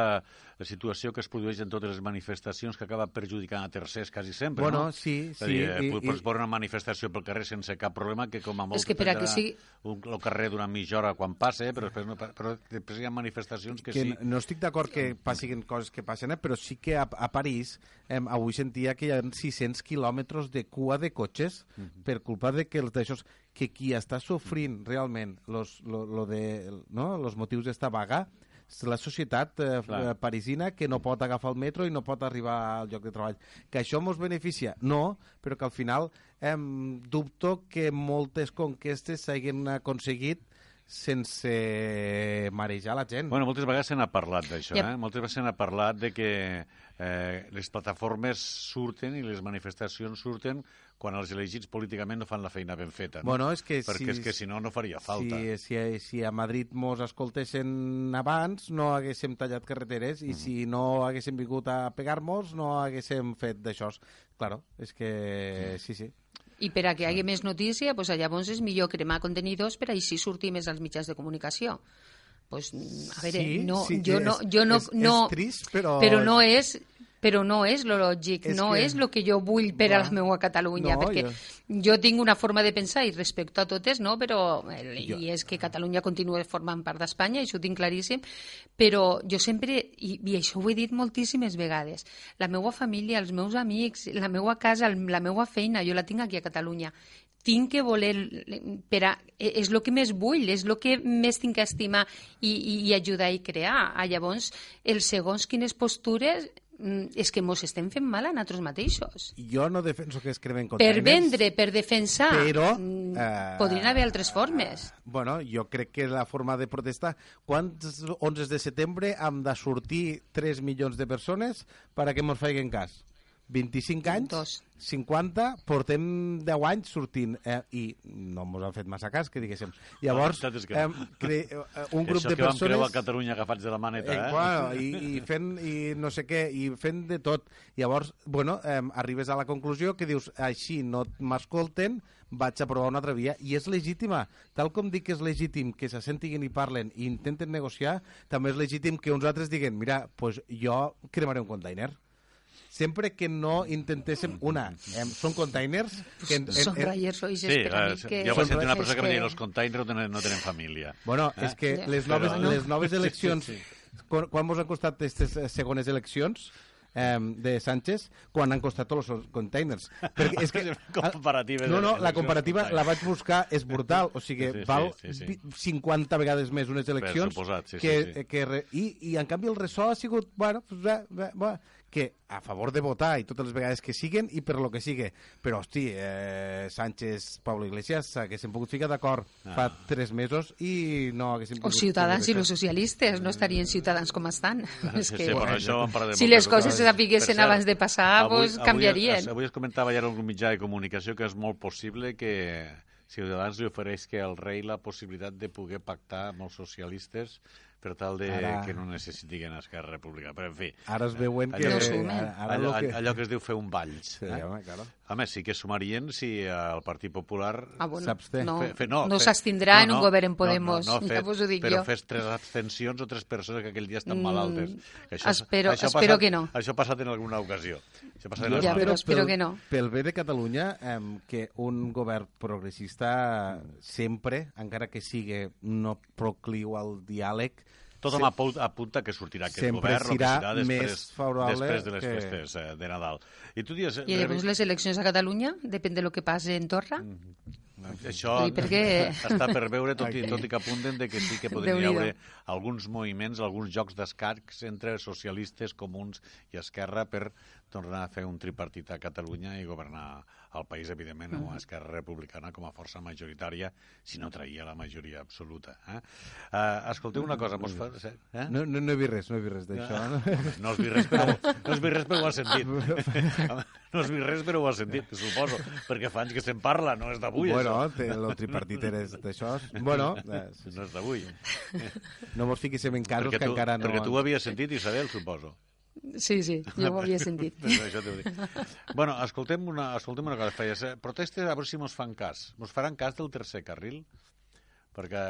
situació que es produeix en totes les manifestacions que acaba perjudicant a tercers quasi sempre, Bueno, no? sí, És a sí, dir, eh, i- pots i- veure una manifestació pel carrer sense cap problema que com a molt És que per a que sigui- un, el carrer durant mitja hora quan passe, però després, no, però després hi ha manifestacions que, que sí... no estic d'acord que passin coses que passen, eh? però sí que a, a París eh, avui sentia que hi ha 600 quilòmetres de cua de cotxes per culpa de que els d'aixòs que qui està sofrint realment los, lo, lo de, no? los motius d'esta vaga és la societat eh, Clar. eh, parisina que no pot agafar el metro i no pot arribar al lloc de treball. Que això ens beneficia? No, però que al final eh, dubto que moltes conquestes s'hagin aconseguit sense marejar la gent. Bueno, moltes vegades se n'ha parlat d'això, Yep. eh? Moltes vegades se n'ha parlat de que eh, les plataformes surten i les manifestacions surten quan els elegits políticament no fan la feina ben feta. No? Bueno, és que Perquè si, és que si no, no faria falta. Si, si, si a Madrid mos escoltessin abans, no haguéssim tallat carreteres, i si no haguéssim vingut a pegar-nos, no haguéssim fet d'això. Claro, és que sí, sí. I per a que hi hagi més notícia, pues, llavors és millor cremar contenidors per així sortir més als mitjans de comunicació. Pues, a veure, Sí, no, sí, jo, és- no, jo no, és- és no, trist, però- però no és però no és lo lògic, És no que- és el que jo vull per a la Va. meva Catalunya, No, perquè jo- jo... tinc una forma de pensar i respecto a totes, no? però el, Jo- i és que Catalunya continua formant part d'Espanya, això ho tinc claríssim, però jo sempre, i, i això ho he dit moltíssimes vegades, la meva família, els meus amics, la meva casa, la meva feina, jo la tinc aquí a Catalunya. Tinc que voler, per a, e- és el que més vull, és el que més tinc que estimar i, i, i ajudar i crear. Ah, llavors, els segons quines postures és que mos estem fent mal a nosaltres mateixos. Jo no defenso que es cremen Per containers. vendre, per defensar, Però, mm, eh, podrien haver altres formes. Bueno, jo crec que la forma de protestar... Quants 11 de setembre hem de sortir 3 milions de persones per a que ens facin cas? 25 anys? Dos. 50? Portem 10 anys sortint eh, i no ens han fet massa cas, que diguéssim. Llavors, és que eh, no. cre un grup Això de que vam creuar persones... Catalunya agafats de la maneta, Eh, eh? bueno, i, i fent i no sé què, i fent de tot. Llavors, bueno, eh, arribes a la conclusió que dius, així no m'escolten, vaig a provar una altra via, i és legítima. Tal com dic que és legítim que s'assentin i parlen i intenten negociar, també és legítim que uns altres diguen, mira, pues jo cremaré un container. Sempre que no intentéssim... Una, eh, són containers... Que en, Són raiers roixes Sí, eh, que... jo vaig sentir una persona que em deia els containers no tenen, no tenen família. Bueno, és que Ja. les noves, Però- les noves Sí, sí, eleccions, sí. quan, quan mos han costat aquestes eh, segones eleccions eh, de Sánchez, quan han costat tots els containers. Perquè és que, Comparatives no, no, la eleccions comparativa la vaig buscar, és brutal. O sigui, Sí, sí, val sí, sí. vi- 50 vegades més unes eleccions suposat, sí, que, sí, sí. que i, i en canvi el ressò ha sigut, bueno, pues, va, va, va, que a favor de votar i totes les vegades que siguen i per lo que sigue. Però, hosti, eh, Sánchez, Pablo Iglesias s'haguessin pogut ficar d'acord Ah. fa tres mesos i no haguessin O pogut... Ciutadans i els socialistes no estarien ciutadans com estan. És Sí, que... sí, bueno, això Si les coses se sapiguessin cert, abans de passar, pues, canviarien. Avui, es comentava ja en algun mitjà de comunicació que és molt possible que Ciutadans li ofereix que al rei la possibilitat de poder pactar amb els socialistes per tal de Ara- que no necessitin Esquerra Republicana. Però, en fi, Ara es veuen que... Allò No sumen. ara, allò, lo que... allò que es diu fer un balls. Sí, eh? home, claro. Home, sí que sumarien si el Partit Popular Ah, bueno, no, Fe- fe- no, no fe- s'abstindrà no, en un no, govern en no, Podemos, no, no, ja fet- vos ho dic però jo. fes tres abstencions o tres persones que aquell dia estan Mm, malaltes. Que espero- ha espero passat, que no. Això ha passat en alguna ocasió. Això Jo alguna però espero que no. Pel bé de Catalunya, eh, que un govern progressista sempre, encara que sigui no procliu al diàleg, Tothom se- apunta, que sortirà aquest sempre govern, que serà serà després, més favorable després de les que- festes eh, de Nadal. I tu dius... I llavors les eleccions a Catalunya, depèn de lo que passi en Torra, Això I per què? està per veure, tot i, tot i que apunten de que sí que podria hi haver alguns moviments, alguns jocs d'escacs entre socialistes, comuns i Esquerra per tornar a fer un tripartit a Catalunya i governar el país, evidentment, amb Esquerra Republicana com a força majoritària, si no traia la majoria absoluta. Eh? Uh, escolteu una cosa, mos fa... Eh? no, no, no he vist res, no he vist res d'això. No? No has vist res, però, no has vist res, però ho has sentit. No has vist res, però ho has sentit, suposo, perquè fa anys que se'n parla, no és d'avui, bueno, això. té, el tripartit és d'això. Bueno, eh, No és d'avui. no mos fiquéssim en casos Perquè que tu, encara no... perquè tu ho havies sentit, Isabel, suposo. Sí, sí, jo ho havia sentit. Doncs això t'ho dic. Bueno, escoltem una, escoltem una cosa. Feies, eh? Protestes, a veure si mos fan cas. Mos faran cas del tercer carril? Perquè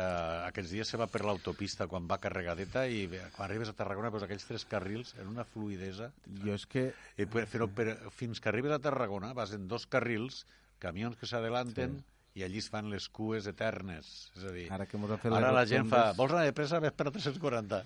aquests dies se va per l'autopista quan va carregadeta i bé, quan arribes a Tarragona veus aquells tres carrils en una fluidesa Jo és que... I per, però per, fins que arribes a Tarragona vas en dos carrils, camions que s'adelanten, i allí es fan les cues eternes. És a dir, Ara que mos han fet ara les la gent fa... rotondes- Vols anar de pressa? Ves per a 340.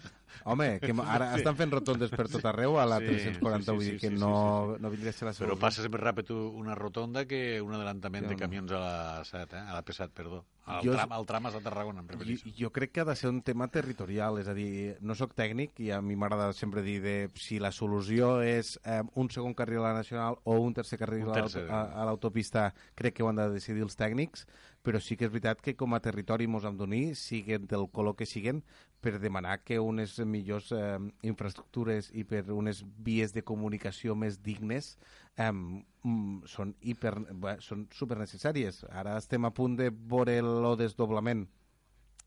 Home, que ara estan fent rotondes per tot arreu a la Sí, 340, sí, sí, vull dir sí, que sí, no, no vindria a ser la Però solució. passes més ràpid una rotonda que un adelantament Sí, de camions a la 7, eh? a la P7, perdó. Al, Jo- tram, al tram a Tarragona, em Jo, jo crec que ha de ser un tema territorial, és a dir, no sóc tècnic i a mi m'agrada sempre dir de si la solució és eh, un segon carril a la Nacional o un tercer carril Un tercer. a l'autopista, crec que ho han de decidir els tècnics, però sí que és veritat que com a territori mos hem d'unir, siguen del color que siguen, per demanar que unes millors eh, infraestructures i per unes vies de comunicació més dignes eh, mm, són, hiper, bé, són super necessàries. Ara estem a punt de veure el desdoblament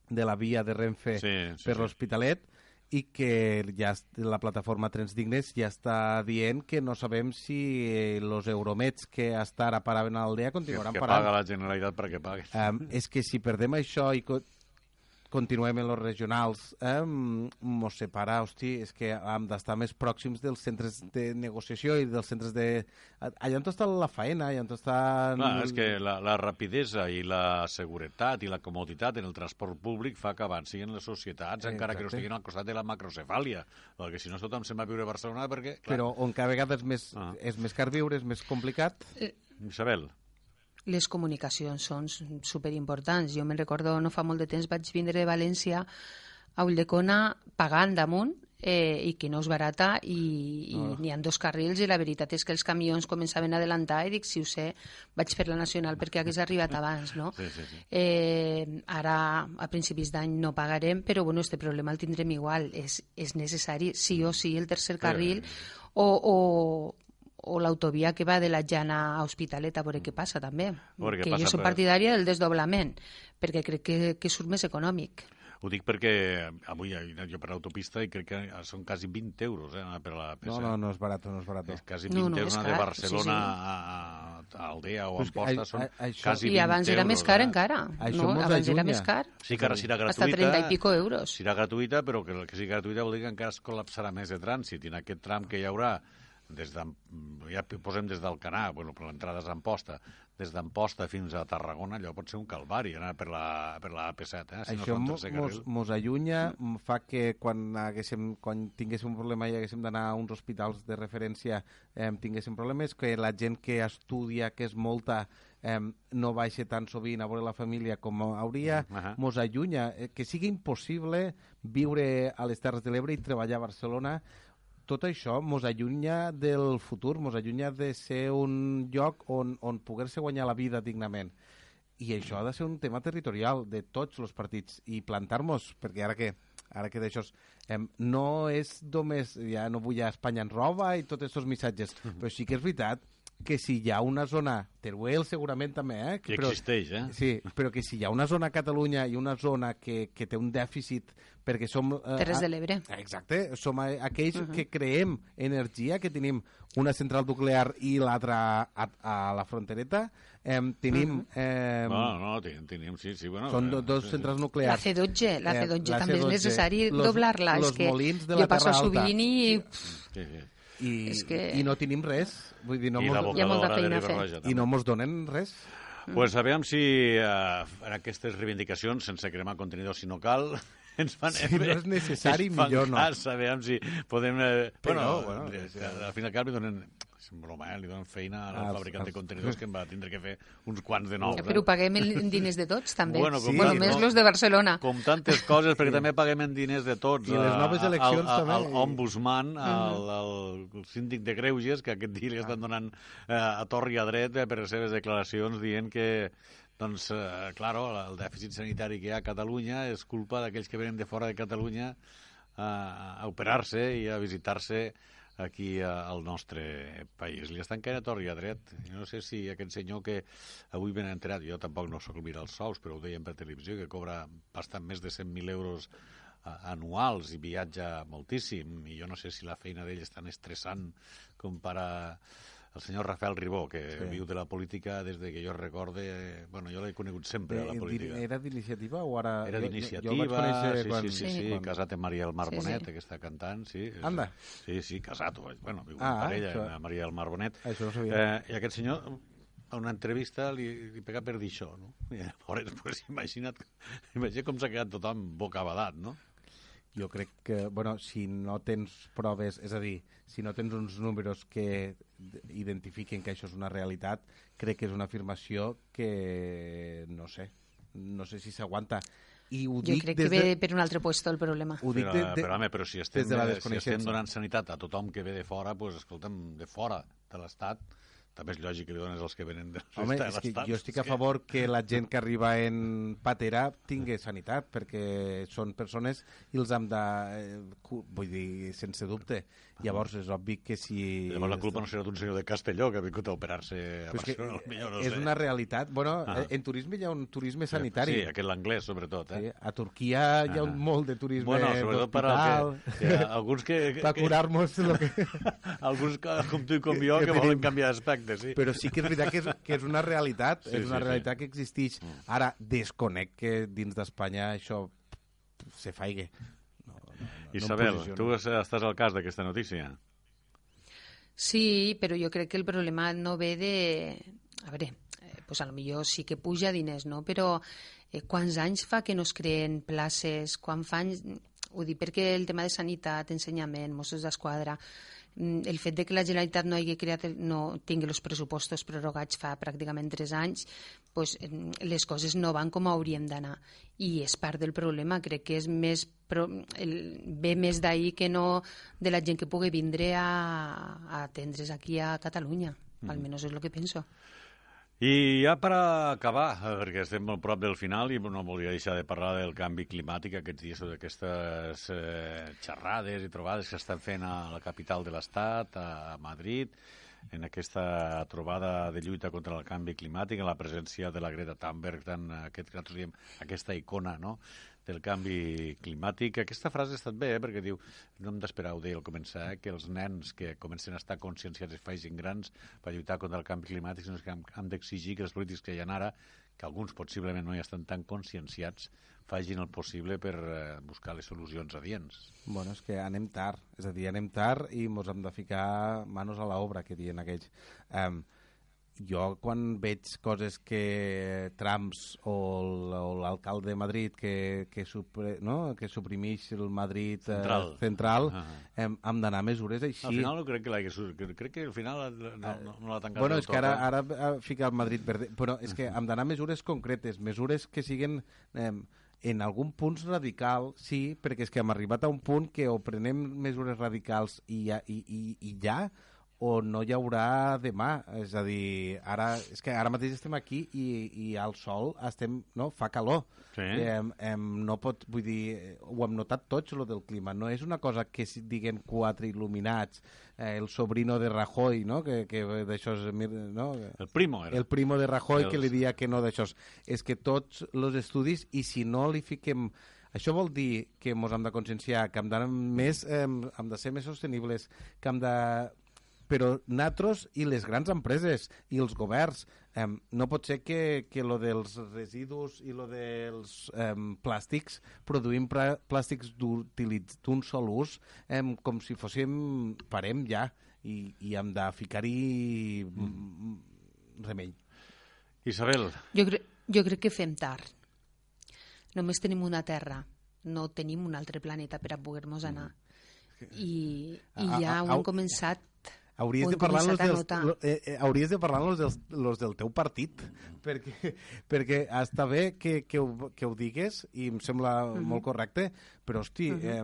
de la via de Renfe Sí, sí, per sí. l'Hospitalet i que ja la plataforma Trens Dignes ja està dient que no sabem si els euromets que hasta ara paraven a l'aldea Que, continuaran que parant. paga la Generalitat perquè pagui. Um, és que si perdem això i... co- continuem en los regionals, eh, mos separa, hosti, és que hem d'estar més pròxims dels centres de negociació i dels centres de... Allà on està la faena, allà on està... Clar, és que la, la rapidesa i la seguretat i la comoditat en el transport públic fa que avancin les societats, Eh, encara que no exacte. estiguin al costat de la macrocefàlia, perquè si no tothom se'n va a viure a Barcelona perquè... Clar, Però on cada vegada és més, Ah. és més car viure, és més complicat. Isabel, Les comunicacions són superimportants. Jo me'n recordo, no fa molt de temps vaig vindre de València a Ulldecona pagant damunt eh, i que no és barata i, i Ah. n'hi ha dos carrils i la veritat és que els camions començaven a adelantar i dic, si ho sé, vaig per la Nacional perquè hagués arribat abans, no? Sí, sí, sí. Eh, ara, a principis d'any, no pagarem, però bueno, este problema el tindrem igual. És, és necessari, sí o sí, el tercer carril o, o, o l'autovia que va de la Jana a Hospitalet a veure què passa també. veure què que passa jo soc partidària del desdoblament, perquè crec que, que surt més econòmic. ho dic perquè avui he anat jo per l'autopista i crec que són quasi 20 euros eh, per la P7. No, no, no és barat, no és barat. És quasi No, 20 no, euros és anar de Barcelona sí, sí. a, a, a Aldea o que Amposta, a- són a- això- quasi 20 I abans era més euros, car eh? encara. Això no? Abans era més car. Sí que ara serà gratuïta. Hasta 30 i pico euros. Serà gratuïta, però que, que sigui gratuïta vol dir que encara es col·lapsarà més de trànsit. I en aquest tram que hi haurà, des de, ja posem des d'Alcanar, bueno, per l'entrada és Amposta, des d'Amposta fins a Tarragona, allò pot ser un calvari, anar per la, per la AP7, eh? Si Això no mos, mos, allunya, m- fa que quan, haguéssim, quan tinguéssim un problema i haguéssim d'anar a uns hospitals de referència eh, tinguéssim problemes, que la gent que estudia, que és molta, eh, no baixa tan sovint a veure la família com hauria, Mm, ahà. mos allunya. Eh, que sigui impossible viure a les Terres de l'Ebre i treballar a Barcelona tot això mos allunya del futur, mos allunya de ser un lloc on, on poder-se guanyar la vida dignament. I això ha de ser un tema territorial de tots els partits i plantar-nos, perquè ara que ara que d'això eh, no és només, ja no vull a Espanya en roba i tots aquests missatges, però sí que és veritat que si hi ha una zona, Teruel segurament també, eh? Que però, existeix, eh? Sí, però que si hi ha una zona a Catalunya i una zona que, que té un dèficit perquè som... Eh, Terres de l'Ebre. Exacte, som a- aquells uh -huh. que creem energia, que tenim una central nuclear i l'altra a, a la frontereta, eh, tenim... Eh, No, no, ten- tenim, sí, sí, bueno... són eh, do, dos sí, sí. centrals La nuclears. C12, la Eh, C12 la també és C12, necessari los- doblar-la. los És que molins de la jo passo a Terra Alta. Subirint i... Sí, sí. I, és que- I no tenim res. Vull dir, no I mos, Hi ha molta feina a fer. Riba-roja, I no mos donen res. Pues a veure si eh, en aquestes reivindicacions, sense cremar contenidor si no cal, ens fan... Si no és necessari, ens millor no. Cas, a veure si podem... Eh, Però, bueno, bueno, eh, sí. al final cal li donen... És un broma, eh? Li donen feina al Ah, fabricant de els- contenidors que em va tindre que fer uns quants de nous. Ja, però paguem en diners de tots, també. Bueno, com bueno tant, més no? los de Barcelona. Com tantes coses, perquè també paguem en diners de tots. I les a- noves a- eleccions al, també. Al ombudsman, al, al síndic de Greuges, que aquest dia li estan donant eh, a torre i a dret eh, per les seves declaracions dient que doncs, eh, claro, el dèficit sanitari que hi ha a Catalunya és culpa d'aquells que venen de fora de Catalunya a, a operar-se i a visitar-se aquí a- al nostre país. Li estan caient a torre i a dret. Jo no sé si aquest senyor que avui ben enterat, jo tampoc no sóc mirar els sous, però ho deien per televisió, que cobra bastant més de 100.000 euros anuals i viatja moltíssim, i jo no sé si la feina d'ell és tan estressant com per a el senyor Rafael Ribó, que Sí. sí. viu de la política des de que jo recorde... eh, Bueno, jo l'he conegut sempre, a la Eh, política. Era d'iniciativa o ara... Era d'iniciativa, conèixer sí, quan- sí, sí, sí, quan- casat amb Maria del Mar Sí, Bonet, sí. que està cantant, sí. és- Anda. Sí, sí, casat, bueno, viu Ah, amb parella, això- amb Maria del Mar Bonet. Això no sabia. Eh, I aquest senyor, a una entrevista, li, li pega per dir això, no? I llavors, pues, imagina't, imagina't com s'ha quedat tothom bocabadat, no? Jo crec que, bueno, si no tens proves, és a dir, si no tens uns números que identifiquen que això és una realitat, crec que és una afirmació que, no sé, no sé si s'aguanta. I ho Jo dic crec des que ve de... per un altre puesto el problema. Ho dic Però, de, de, però, home, però si estem, des de la si estem donant sanitat a tothom que ve de fora, doncs, escolta'm, de fora de l'Estat, també és lògic que li dones als que venen de, Home, és que jo estic a que- favor que la gent que arriba en patera tingui sanitat, perquè són persones i els hem de... Eh, vull dir, sense dubte. Llavors és obvi que si... Llavors la culpa no serà d'un senyor de Castelló que ha vingut a operar-se a Però és que Barcelona. millor no és sé. una realitat. Bueno, Ah. en turisme hi ha un turisme sanitari. Sí, aquest l'anglès, sobretot. Eh? Sí, a Turquia hi ha Ah. un molt de turisme Bueno, sobretot per al que, que alguns que... que, per que curar-nos lo que... alguns que, com tu i com jo que que volen canviar d'aspecte, sí. Però sí que és veritat que és, que és una realitat, Sí, és una sí, sí. realitat que existeix. Ara, desconec que dins d'Espanya això se faigue. No, no, no, Isabel, no tu estàs al cas d'aquesta notícia? Sí, però jo crec que el problema no ve de... A veure, eh, pues a lo millor sí que puja diners, no? Però eh, quants anys fa que no es creen places? Quan fa anys... Ho dic perquè el tema de sanitat, ensenyament, Mossos d'Esquadra, mm, el fet de que la Generalitat no hagi creat, no tingui els pressupostos prorrogats fa pràcticament tres anys, pues, em, les coses no van com haurien d'anar. I és part del problema, crec que és més pro, el, ve més d'ahir que no de la gent que pugui vindre a, a atendre's aquí a Catalunya. Almenys és el que penso. I ja per acabar, perquè estem molt prop del final i no volia deixar de parlar del canvi climàtic aquests dies, d'aquestes eh, xerrades i trobades que estan fent a la capital de l'Estat, a Madrid, en aquesta trobada de lluita contra el canvi climàtic, en la presència de la Greta Thunberg, tan, aquest, aquesta icona no? Del canvi climàtic. Aquesta frase ha estat bé, eh? perquè diu, no hem d'esperar, ho deia al començar, eh? que els nens que comencen a estar conscienciats i facin grans per lluitar contra el canvi climàtic, sinó que hem, hem d'exigir que els polítics que hi ha ara, que alguns possiblement no hi estan tan conscienciats, facin el possible per eh, buscar les solucions adients. Bueno, és que anem tard, és a dir, anem tard i mos hem de ficar manos a l'obra, que diuen aquells. Um, jo quan veig coses que Trumps o l'alcalde de Madrid que, que, supre, no? que suprimeix el Madrid eh, Central. central Ah. hem, hem d'anar a mesures així. Al final no crec que l'hagi surt, crec que al final no, no, no l'ha tancat Bueno, és que ara, tot, eh? ara ha ficat el Madrid verde, però és que hem d'anar a mesures concretes, mesures que siguen eh, en algun punt radical, sí, perquè és que hem arribat a un punt que o prenem mesures radicals i ja, i, i, i ja o no hi haurà demà. És a dir, ara, és que ara mateix estem aquí i, i al sol estem, no, fa calor. Sí. Em, em, no pot, vull dir, ho hem notat tots, lo del clima. No és una cosa que si diguem quatre il·luminats, eh, el sobrino de Rajoy, no?, que, que d'això és... No? El primo era. el primo de Rajoy Els- que li dia que no d'això. És que tots els estudis, i si no li fiquem... Això vol dir que ens hem de conscienciar, que hem d'anar més, eh, hem de ser més sostenibles, que hem de... Però nosaltres i les grans empreses i els governs, eh, no pot ser que, que lo dels residus i lo dels eh, plàstics, produïm plàstics d'utilitz- d'un sol ús eh, com si fóssim parem ja i, i hem de ficar-hi mm. remei. Isabel, Jo, cre jo crec que fem tard. Només tenim una Terra, no tenim un altre planeta per a poder-nos anar. I, i A- ja a- ho au- hem començat Hauries de parlar los dels, eh, eh, hauries de parlar los dels, los del teu partit perquè, perquè està bé que, que, ho, que ho digues i em sembla Mhm. molt correcte però hosti, eh,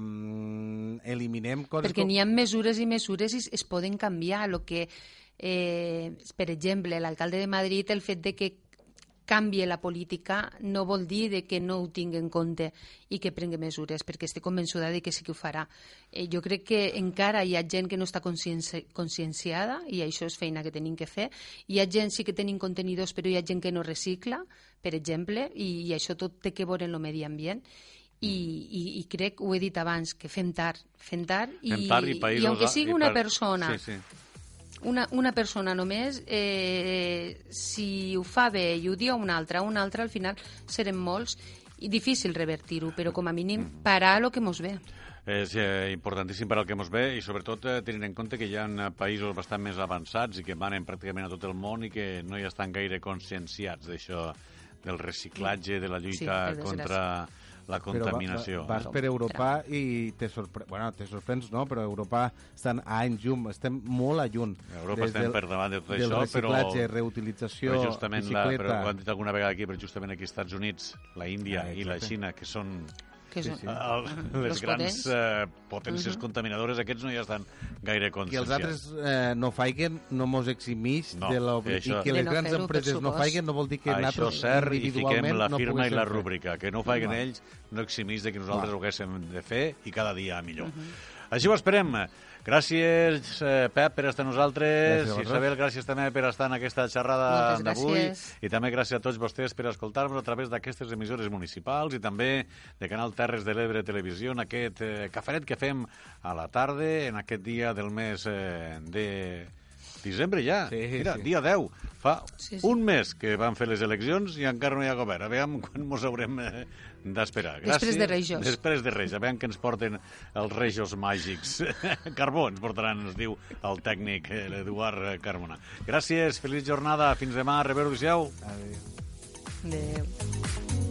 eliminem coses perquè n'hi ha mesures i mesures i es, poden canviar. Lo que, eh, per exemple, l'alcalde de Madrid, el fet de que canvie la política no vol dir de que no ho tingui en compte i que prengui mesures, perquè estic convençuda de que sí que ho farà. Eh, jo crec que encara hi ha gent que no està conscienci conscienciada i això és feina que tenim que fer. Hi ha gent sí que tenim contenidors, però hi ha gent que no recicla, per exemple, i, i això tot té que veure en el medi ambient. I, i, i crec, ho he dit abans, que fem tard, fem tard, i, fem tard i països... i aunque sigui i una per- persona Sí, sí. Una, una persona només, eh, si ho fa bé i ho diu una altra, una altra, al final serem molts i difícil revertir-ho, però com a mínim parar el que mos ve. És eh, importantíssim per al que ens ve i sobretot eh, tenint en compte que hi ha eh, països bastant més avançats i que manen pràcticament a tot el món i que no hi estan gaire conscienciats d'això del reciclatge, de la lluita desgràcia. contra la contaminació. Però va, va, vas per Europa i te, sorpre... bueno, te sorprens, no? Però Europa estan a anys llum, estem molt a lluny. A Europa estem del- per davant de tot del això, però- reciclatge, reutilització, però justament la, bicicleta... però ho han dit alguna vegada aquí, però justament aquí als Estats Units, la Índia Ah, i la. Xina, que són Que Sí, és, sí. el, les Los grans potents. eh, potències contaminadores, aquests no hi estan gaire que els conscienciats. altres eh, no faiguen no mos eximix No, de l'obli... això- I que les no grans empreses no faiguen no vol dir que Això nosaltres és cert i fiquem la no firma i poguéssim la rúbrica. Que no facin Va. ells no eximís de que nosaltres Va. ho haguéssim de fer i cada dia millor. Així ho esperem. Gràcies, eh, Pep, per estar nosaltres. Gràcies. Isabel, gràcies també per estar en aquesta xerrada d'avui. I també gràcies a tots vostès per escoltar-nos a través d'aquestes emissores municipals i també de Canal Terres de l'Ebre Televisió en aquest eh, caferet que fem a la tarda, en aquest dia del mes eh, de Desembre ja. Sí, Mira, sí. dia 10. Fa Sí, sí. un mes que van fer les eleccions i encara no hi ha govern. A veure quan mos haurem eh, d'esperar. Després de Reixos. Després de Reis. A veure què ens porten els Reixos màgics. Carbó ens portaran, ens diu el tècnic, eh, l'Eduard Carmona. Gràcies, feliç jornada. Fins demà. Adéu Adéu. Adéu.